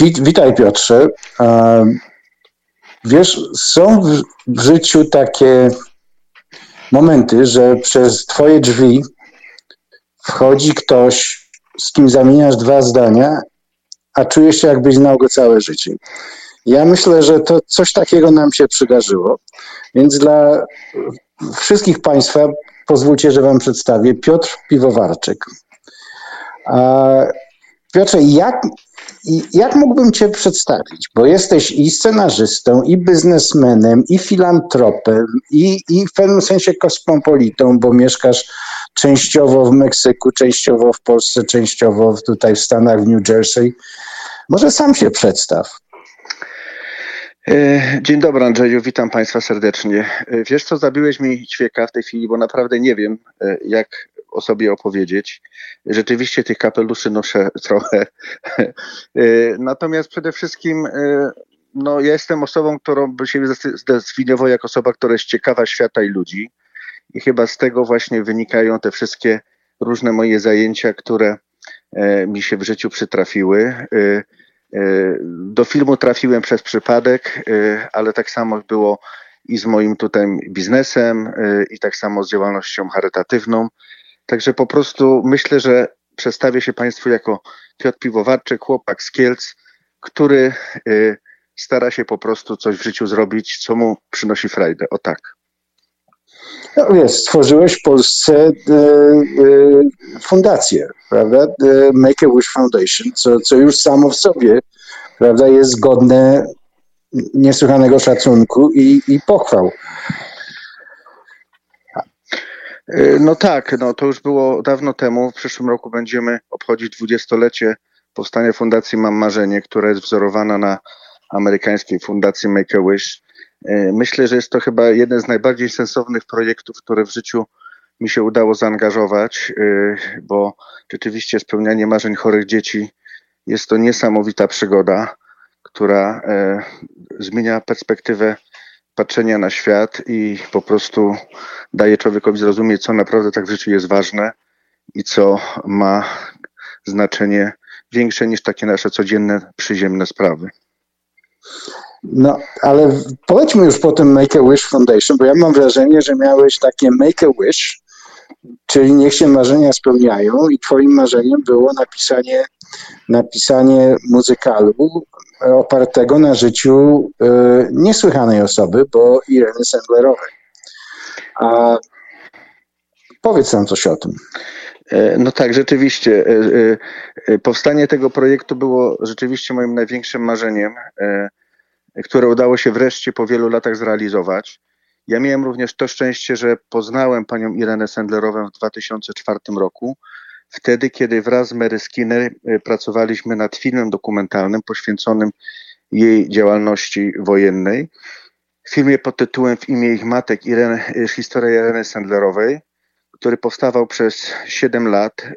Wit, witaj Piotrze. Wiesz, są w, życiu takie momenty, że przez twoje drzwi wchodzi ktoś, z kim zamieniasz dwa zdania, a czujesz się jakbyś znał go całe życie. Ja myślę, że to coś takiego nam się przydarzyło, więc dla wszystkich Państwa pozwólcie, że Wam przedstawię Piotr Piwowarczyk. Piotrze, jak, jak mógłbym Cię przedstawić? Bo jesteś i scenarzystą, i biznesmenem, i filantropem, i, i w pewnym sensie kosmopolitą, bo mieszkasz częściowo w Meksyku, częściowo w Polsce, częściowo tutaj w Stanach, w New Jersey. Może sam się przedstaw. E, dzień dobry Andrzeju, witam Państwa serdecznie. E, wiesz co, zabiłeś mi ćwieka w tej chwili, bo naprawdę nie wiem, e, jak o sobie opowiedzieć. Rzeczywiście tych kapeluszy noszę trochę. Natomiast przede wszystkim no, ja jestem osobą, którą by się zdefiniował jako osoba, która jest ciekawa świata i ludzi. I chyba z tego właśnie wynikają te wszystkie różne moje zajęcia, które mi się w życiu przytrafiły. E, do filmu trafiłem przez przypadek, e, ale tak samo było i z moim tutaj biznesem, e, i tak samo z działalnością charytatywną. Także po prostu myślę, że przedstawię się Państwu jako Piotr Piwowarczyk, chłopak z Kielc, który stara się po prostu coś w życiu zrobić, co mu przynosi frajdę. O tak. No wiesz, stworzyłeś w Polsce e, e, fundację, prawda? The Make a Wish Foundation, co, co już samo w sobie, prawda, jest godne niesłychanego szacunku i, i pochwał. E, no tak, no to już było dawno temu. W przyszłym roku będziemy obchodzić dwudziestolecie powstania Fundacji Mam Marzenie, która jest wzorowana na amerykańskiej fundacji Make a Wish. E, myślę, że jest to chyba jeden z najbardziej sensownych projektów, które w życiu mi się udało zaangażować, e, bo rzeczywiście spełnianie marzeń chorych dzieci jest to niesamowita przygoda, która zmienia perspektywę patrzenia na świat i po prostu daje człowiekowi zrozumieć, co naprawdę tak w życiu jest ważne i co ma znaczenie większe niż takie nasze codzienne, przyziemne sprawy. No, ale polećmy już po tym Make a Wish Foundation, bo ja mam wrażenie, że miałeś takie Make a Wish, czyli niech się marzenia spełniają i twoim marzeniem było napisanie, napisanie muzykalu opartego na życiu y, niesłychanej osoby, bo Ireny Sendlerowej. A powiedz nam coś o tym. E, no tak, rzeczywiście. E, powstanie tego projektu było rzeczywiście moim największym marzeniem które udało się wreszcie po wielu latach zrealizować. Ja miałem również to szczęście, że poznałem panią Irenę Sendlerową w 2004 roku, wtedy, kiedy wraz z Mary Skinner e, pracowaliśmy nad filmem dokumentalnym poświęconym jej działalności wojennej. W filmie pod tytułem W imię ich matek Irene, e, historia Ireny Sendlerowej, który powstawał przez 7 lat e,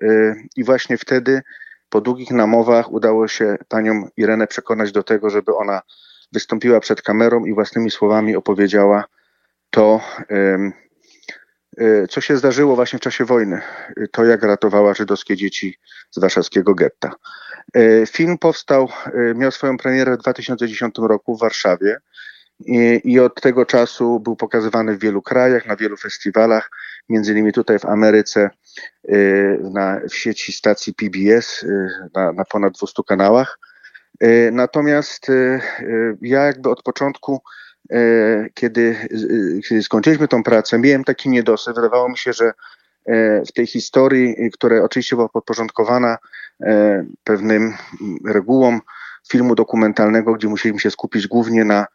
i właśnie wtedy po długich namowach udało się panią Irenę przekonać do tego, żeby ona wystąpiła przed kamerą i własnymi słowami opowiedziała to, co się zdarzyło właśnie w czasie wojny. To, jak ratowała żydowskie dzieci z warszawskiego getta. E, film powstał, e, miał swoją premierę w 2010 roku w Warszawie i, i od tego czasu był pokazywany w wielu krajach, na wielu festiwalach, między innymi tutaj w Ameryce, na, w sieci stacji PBS, na, na ponad 200 kanałach. E, natomiast e, e, ja jakby od początku, kiedy, kiedy skończyliśmy tą pracę, miałem taki niedosyt. Wydawało mi się, że w tej historii, która oczywiście była podporządkowana pewnym regułom filmu dokumentalnego, gdzie musieliśmy się skupić głównie na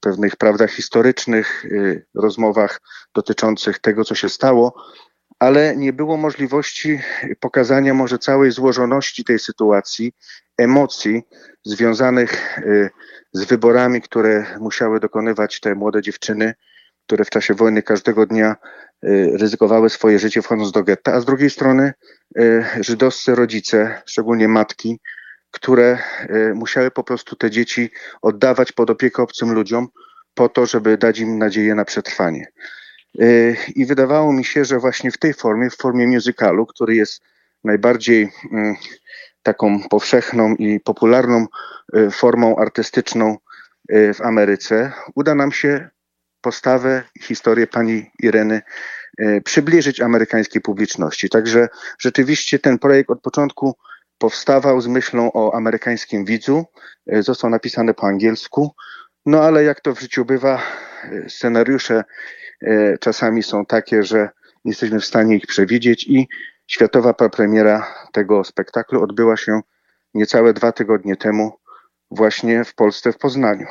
pewnych prawdach historycznych, rozmowach dotyczących tego, co się stało, ale nie było możliwości pokazania może całej złożoności tej sytuacji, emocji związanych y, z wyborami, które musiały dokonywać te młode dziewczyny, które w czasie wojny każdego dnia y, ryzykowały swoje życie wchodząc do getta, a z drugiej strony y, żydowscy rodzice, szczególnie matki, które musiały po prostu te dzieci oddawać pod opiekę obcym ludziom po to, żeby dać im nadzieję na przetrwanie. I wydawało mi się, że właśnie w tej formie, w formie musicalu, który jest najbardziej mm, taką powszechną i popularną e, formą artystyczną e, w Ameryce, uda nam się postawę, historię pani Ireny e, przybliżyć amerykańskiej publiczności. Także rzeczywiście ten projekt od początku powstawał z myślą o amerykańskim widzu. Został napisany po angielsku. No ale jak to w życiu bywa, scenariusze czasami są takie, że nie jesteśmy w stanie ich przewidzieć i Światowa premiera tego spektaklu odbyła się niecałe dwa tygodnie temu właśnie w Polsce, w Poznaniu.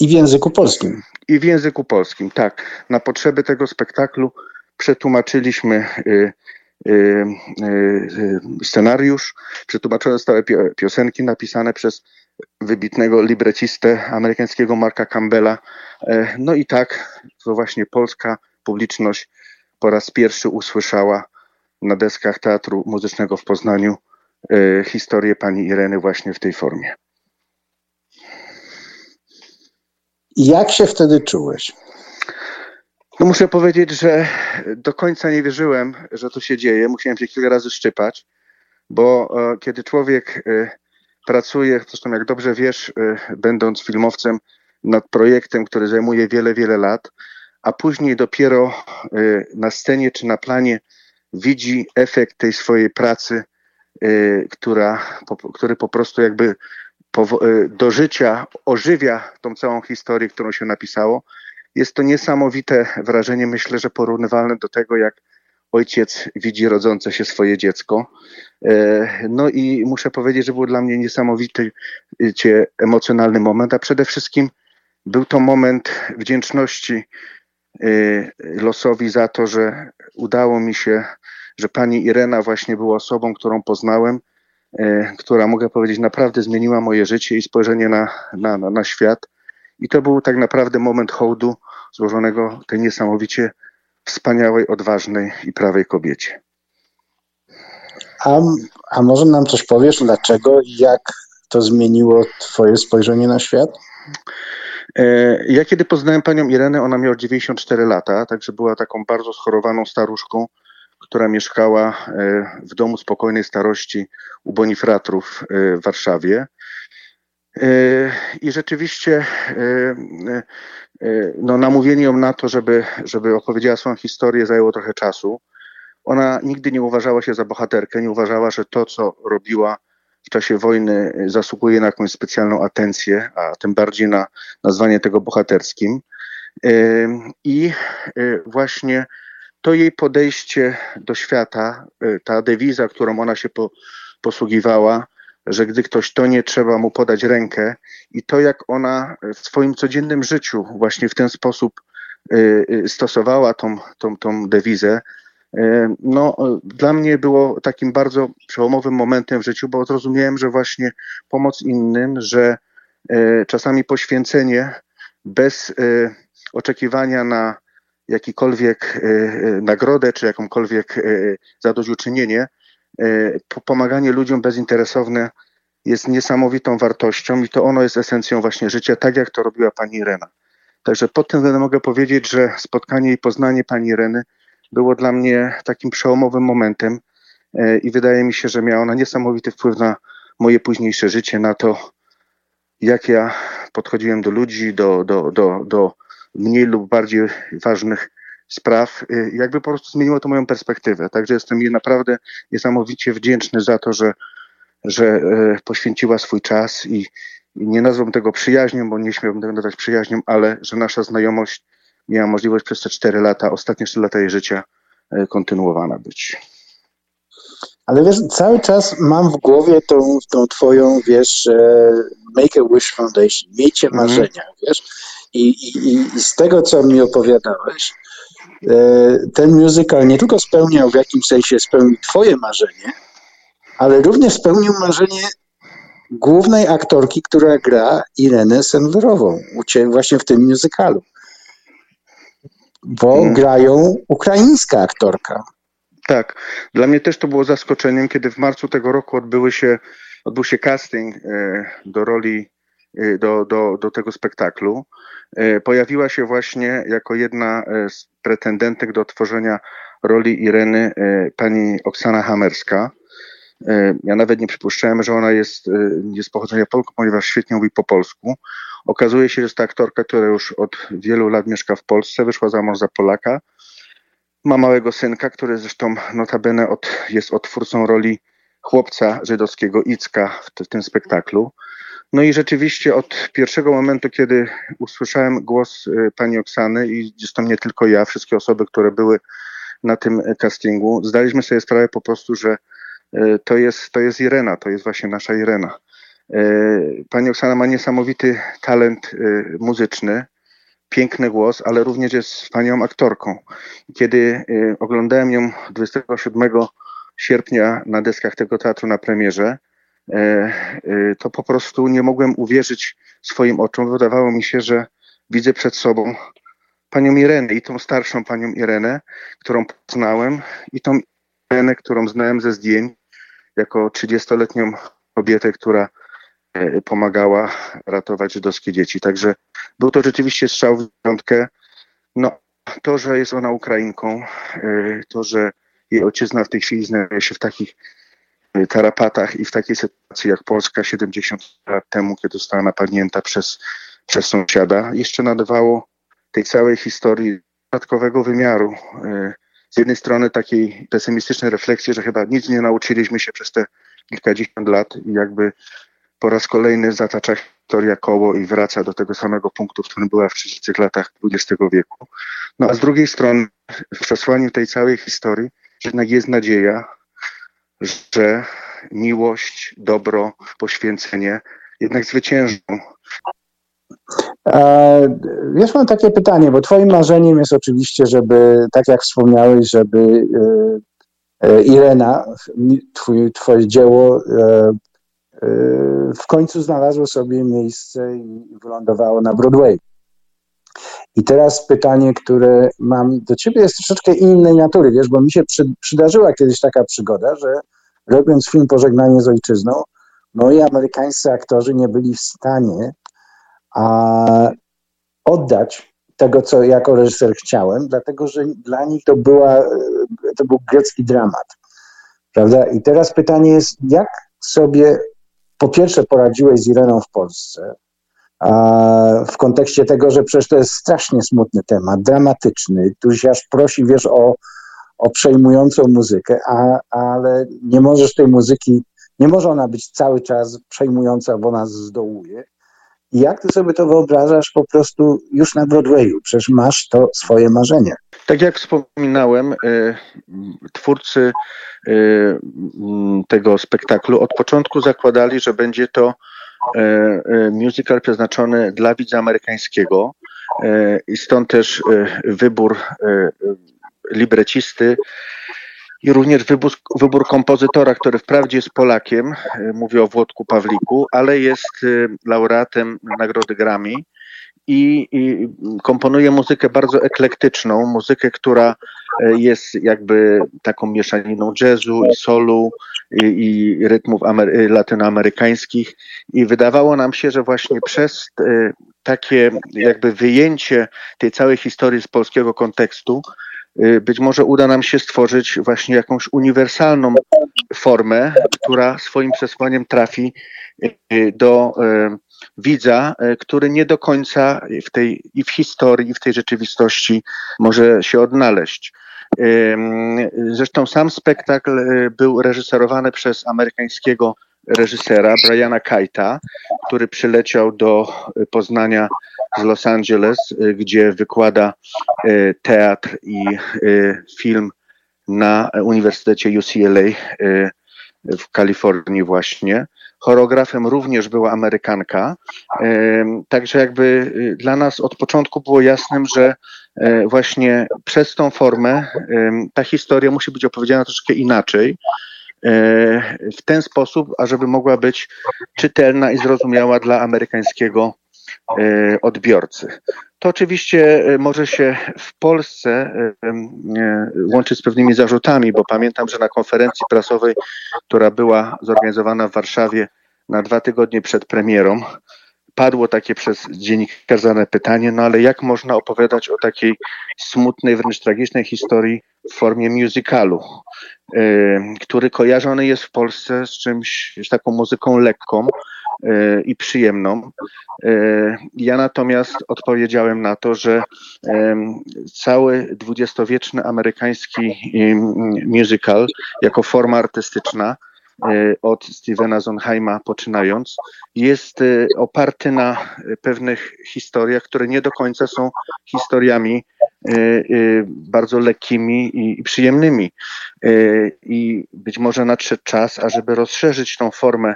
I w języku polskim. I w języku polskim, tak. Na potrzeby tego spektaklu przetłumaczyliśmy y, y, y, scenariusz, przetłumaczone zostały piosenki napisane przez wybitnego librecistę amerykańskiego Marka Campbella. E, no i tak to właśnie polska publiczność po raz pierwszy usłyszała na deskach Teatru Muzycznego w Poznaniu e, historię pani Ireny właśnie w tej formie. Jak się wtedy czułeś? No muszę powiedzieć, że do końca nie wierzyłem, że to się dzieje. Musiałem się kilka razy szczypać, bo e, kiedy człowiek e, pracuje, zresztą jak dobrze wiesz, będąc filmowcem, nad projektem, który zajmuje wiele, wiele lat, a później dopiero na scenie czy na planie widzi efekt tej swojej pracy, y, która, który po prostu jakby y, do życia ożywia tą całą historię, którą się napisało. Jest to niesamowite wrażenie, myślę, że porównywalne do tego, jak ojciec widzi rodzące się swoje dziecko. Y, no i muszę powiedzieć, że był dla mnie niesamowity emocjonalny moment, a przede wszystkim był to moment wdzięczności losowi za to, że udało mi się że pani Irena właśnie była osobą, którą poznałem, e, która mogę powiedzieć naprawdę zmieniła moje życie i spojrzenie na, na, na świat. I to był tak naprawdę moment hołdu złożonego tej niesamowicie wspaniałej, odważnej i prawej kobiecie. A, a może nam coś powiesz, dlaczego i jak to zmieniło Twoje spojrzenie na świat? E, ja kiedy poznałem panią Irenę, ona miała 94 lata, także była taką bardzo schorowaną staruszką, która mieszkała e, w domu spokojnej starości u Bonifratrów e, w Warszawie. I rzeczywiście no, namówienie ją na to, żeby, żeby opowiedziała swoją historię, zajęło trochę czasu. Ona nigdy nie uważała się za bohaterkę, nie uważała, że to, co robiła w czasie wojny, zasługuje na jakąś specjalną atencję, a tym bardziej na nazwanie tego bohaterskim. I właśnie to jej podejście do świata, y, ta dewiza, którą ona się po, posługiwała, że gdy ktoś tonie, trzeba mu podać rękę, i to, jak ona w swoim codziennym życiu właśnie w ten sposób y, y, stosowała tą, tą, tą dewizę, no, dla mnie było takim bardzo przełomowym momentem w życiu, bo zrozumiałem, że właśnie pomoc innym, że czasami poświęcenie bez oczekiwania na jakikolwiek e, e, nagrodę czy jakąkolwiek e, zadośćuczynienie, pomaganie ludziom bezinteresowne jest niesamowitą wartością i to ono jest esencją właśnie życia, tak jak to robiła pani Irena. Także pod tym względem mogę powiedzieć, że spotkanie i poznanie pani Ireny było dla mnie takim przełomowym momentem i wydaje mi się, że miała ona niesamowity wpływ na moje późniejsze życie, na to, jak ja podchodziłem do ludzi, do, do, do, do mniej lub bardziej ważnych spraw, y, jakby po prostu zmieniło to moją perspektywę. Także jestem jej naprawdę niesamowicie wdzięczny za to, że, że e, poświęciła swój czas i nie nazwą tego przyjaźnią, bo nie śmiałbym tego nazwać przyjaźnią, ale że nasza znajomość miała możliwość przez te cztery lata, ostatnie cztery lata jej życia e, kontynuowana być. Ale wiesz, cały czas mam w głowie tą, tą twoją, wiesz, Make a Wish Foundation, miejcie mhm. marzenia, wiesz. I, i, I z tego, co mi opowiadałeś, e, ten musical nie tylko spełniał w jakimś sensie spełnił twoje marzenie, ale również spełnił marzenie głównej aktorki, która gra Irenę Sendlerową właśnie w tym musicalu. Bo hmm. grają ukraińska aktorka. Tak. Dla mnie też to było zaskoczeniem, kiedy w marcu tego roku odbyły się, odbył się casting e, do roli, e, do, do, do tego spektaklu. E, pojawiła się właśnie jako jedna z pretendentek do tworzenia roli Ireny pani Oksana Hamerska. Ja nawet nie przypuszczałem, że ona jest, jest pochodzenia Polku, ponieważ świetnie mówi po polsku. Okazuje się, że jest to aktorka, która już od wielu lat mieszka w Polsce, wyszła za mąż za Polaka. Ma małego synka, który zresztą notabene od, jest odtwórcą roli chłopca żydowskiego Icka w, w tym spektaklu. No i rzeczywiście od pierwszego momentu, kiedy usłyszałem głos y, pani Oksany i zresztą nie tylko ja, wszystkie osoby, które były na tym castingu, zdaliśmy sobie sprawę po prostu, że y, to jest, to jest Irena, to jest właśnie nasza Irena. Y, pani Oksana ma niesamowity talent muzyczny, piękny głos, ale również jest wspaniałą aktorką. Kiedy oglądałem ją 27 sierpnia na deskach tego teatru na premierze, E, e, to po prostu nie mogłem uwierzyć swoim oczom. Wydawało mi się, że widzę przed sobą panią Irenę i tą starszą panią Irenę, którą poznałem i tą Irenę, którą znałem ze zdjęć jako 30-letnią kobietę, która e, pomagała ratować żydowskie dzieci. Także był to rzeczywiście strzał w piątkę. No, to, że jest ona Ukrainką, to, że jej ojczyzna w tej chwili znajduje się w takich tarapatach i w takiej sytuacji jak Polska 70 lat temu, kiedy została napadnięta przez, przez sąsiada, jeszcze nadawało tej całej historii dodatkowego wymiaru. E, z jednej strony takiej pesymistycznej refleksji, że chyba nic nie nauczyliśmy się przez te kilkadziesiąt lat i jakby po raz kolejny zatacza historia koło i wraca do tego samego punktu, w którym była w 30 latach XX wieku. No a z drugiej strony w przesłaniu tej całej historii jednak jest nadzieja, że miłość, dobro, poświęcenie jednak zwyciężą. E, wiesz, mam takie pytanie, bo Twoim marzeniem jest oczywiście, żeby, tak jak wspomniałeś, żeby e, e, Irena, twój, Twoje dzieło w końcu znalazło sobie miejsce i wylądowało na Broadway. I teraz pytanie, które mam do ciebie jest troszeczkę innej natury, wiesz, bo mi się przy, przydarzyła kiedyś taka przygoda, że robiąc film Pożegnanie z ojczyzną, moi amerykańscy aktorzy nie byli w stanie a, oddać tego, co jako reżyser chciałem, dlatego że dla nich to, była, to był grecki dramat. Prawda? I teraz pytanie jest, jak sobie po pierwsze poradziłeś z Ireną w Polsce, w kontekście tego, że przecież to jest strasznie smutny temat, dramatyczny, tu się aż prosi, wiesz, o, o przejmującą muzykę, a, ale nie możesz tej muzyki, nie może ona być cały czas przejmująca, bo nas zdołuje. I jak ty sobie to wyobrażasz po prostu już na Broadwayu? Przecież masz to swoje marzenie. Tak jak wspominałem, y, twórcy y, tego spektaklu od początku zakładali, że będzie to E, e, musical przeznaczony dla widza amerykańskiego e, i stąd też wybór librecisty i również wybór, wybór kompozytora, który wprawdzie jest Polakiem, mówię o Włodku Pawliku, ale jest laureatem Nagrody Grammy i, komponuje muzykę bardzo eklektyczną, muzykę, która e, jest jakby taką mieszaniną jazzu i solu i, i rytmów amery- latynoamerykańskich. I wydawało nam się, że właśnie przez e, takie jakby wyjęcie tej całej historii z polskiego kontekstu e, być może uda nam się stworzyć właśnie jakąś uniwersalną formę, która swoim przesłaniem trafi do widza, e, który nie do końca w tej, i w historii, i w tej rzeczywistości może się odnaleźć. Zresztą sam spektakl e, był reżyserowany przez amerykańskiego reżysera Briana Kajta, który przyleciał do Poznania z Los Angeles, e, gdzie wykłada teatr i film na Uniwersytecie UCLA w Kalifornii właśnie. Choreografem również była Amerykanka. Także jakby y, dla nas od początku było jasnym, że e, właśnie przez tą formę ta historia musi być opowiedziana troszkę inaczej e, w ten sposób, ażeby mogła być czytelna i zrozumiała dla amerykańskiego e, odbiorcy. To oczywiście może się w Polsce łączyć z pewnymi zarzutami, bo pamiętam, że na konferencji prasowej, która była zorganizowana w Warszawie na dwa tygodnie przed premierą, padło takie przez dziennikarzy pytanie, no ale jak można opowiadać o takiej smutnej, wręcz tragicznej historii w formie musicalu, który kojarzony jest w Polsce z czymś, z taką muzyką lekką i przyjemną. Ja natomiast odpowiedziałem na to, że cały dwudziestowieczny amerykański musical jako forma artystyczna E, od Stevena Zonheima poczynając, jest e, oparty na pewnych historiach, które nie do końca są historiami e, bardzo lekkimi i przyjemnymi. I być może nadszedł czas, ażeby rozszerzyć tą formę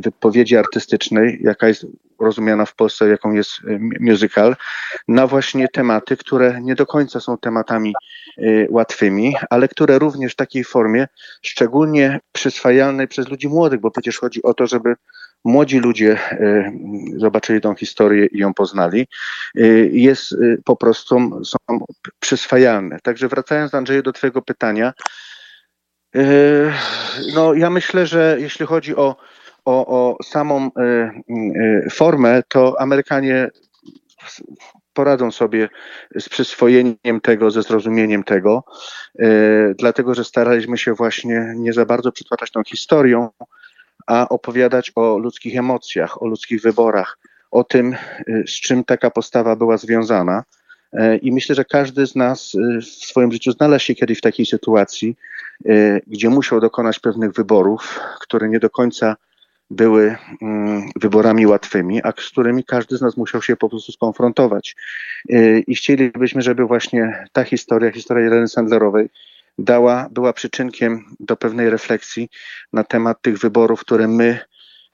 wypowiedzi artystycznej, jaka jest rozumiana w Polsce, jaką jest musical, na właśnie tematy, które nie do końca są tematami łatwymi, ale które również w takiej formie, szczególnie przyswajalnej przez ludzi młodych, bo przecież chodzi o to, żeby młodzi ludzie e, zobaczyli tą historię i ją poznali, jest po prostu są przyswajalne. Także wracając Andrzeju do Twojego pytania, no ja myślę, że jeśli chodzi o, o, o samą formę, to Amerykanie poradzą sobie z przyswojeniem tego, ze zrozumieniem tego, dlatego że staraliśmy się właśnie nie za bardzo przytłaczać tą historią, a opowiadać o ludzkich emocjach, o ludzkich wyborach, o tym, y, z czym taka postawa była związana. I myślę, że każdy z nas y, w swoim życiu znalazł się kiedyś w takiej sytuacji, y, gdzie musiał dokonać pewnych wyborów, które nie do końca były mm, wyborami łatwymi, a z którymi każdy z nas musiał się po prostu skonfrontować. I chcielibyśmy, żeby właśnie ta historia, historia Jeleny Sandlerowej, dała, była przyczynkiem do pewnej refleksji na temat tych wyborów, które my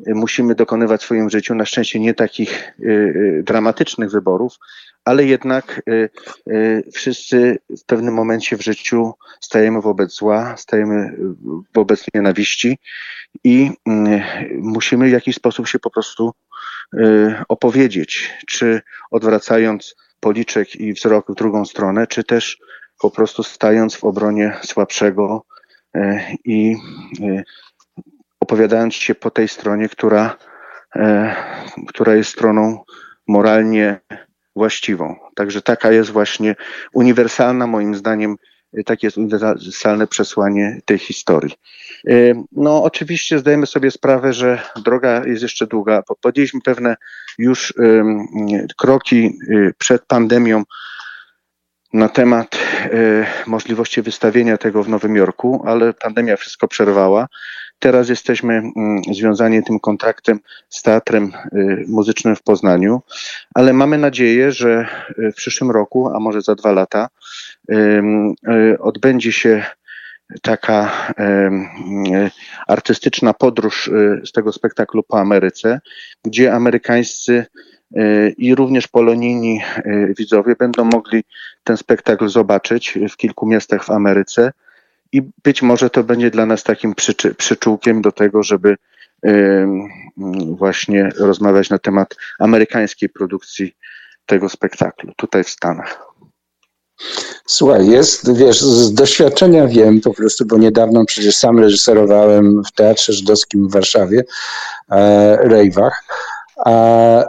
y, musimy dokonywać w swoim życiu. Na szczęście nie takich y, y, dramatycznych wyborów, ale jednak wszyscy w pewnym momencie w życiu stajemy wobec zła, stajemy wobec nienawiści i musimy w jakiś sposób się po prostu opowiedzieć, czy odwracając policzek i wzrok w drugą stronę, czy też po prostu stając w obronie słabszego i opowiadając się po tej stronie, która, która jest stroną moralnie właściwą. Także taka jest właśnie uniwersalna, moim zdaniem, takie jest uniwersalne przesłanie tej historii. No, oczywiście zdajemy sobie sprawę, że droga jest jeszcze długa. Podjęliśmy pewne już kroki przed pandemią na temat y, możliwości wystawienia tego w Nowym Jorku, ale pandemia wszystko przerwała. Teraz jesteśmy y, związani tym kontraktem z Teatrem y, Muzycznym w Poznaniu, ale mamy nadzieję, że w przyszłym roku, a może za dwa lata, odbędzie się taka artystyczna podróż z tego spektaklu po Ameryce, gdzie amerykańscy i również polonijni widzowie będą mogli ten spektakl zobaczyć w kilku miastach w Ameryce i być może to będzie dla nas takim przyczy, przyczółkiem do tego, żeby właśnie rozmawiać na temat amerykańskiej produkcji tego spektaklu tutaj w Stanach. Słuchaj, jest, wiesz, z doświadczenia wiem po prostu, bo niedawno przecież sam reżyserowałem w Teatrze Żydowskim w Warszawie, e, Rejwach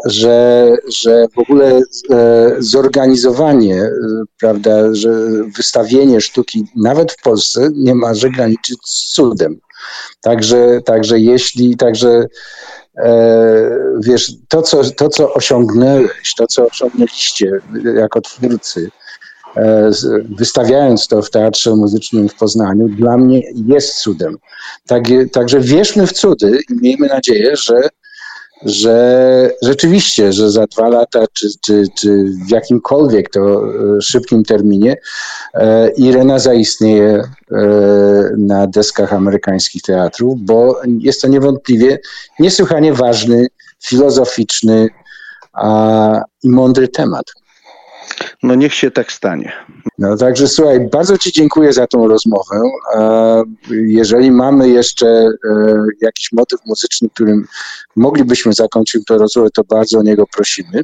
że, że w ogóle e, zorganizowanie, e, prawda, że wystawienie sztuki nawet w Polsce nie może graniczyć z cudem. Także, także jeśli, także e, wiesz, to co, to co osiągnęłeś, to co osiągnęliście jako twórcy, wystawiając to w Teatrze Muzycznym w Poznaniu, dla mnie jest cudem. Tak, także wierzmy w cudy i miejmy nadzieję, że że rzeczywiście, że za dwa lata, czy, czy, czy w jakimkolwiek to e, szybkim terminie, e, Irena zaistnieje e, na deskach amerykańskich teatrów, bo jest to niewątpliwie niesłychanie ważny, filozoficzny i mądry temat. No niech się tak stanie. No także słuchaj, bardzo Ci dziękuję za tą rozmowę. Jeżeli mamy jeszcze e, jakiś motyw muzyczny, którym moglibyśmy zakończyć tę rozmowę, to bardzo o niego prosimy.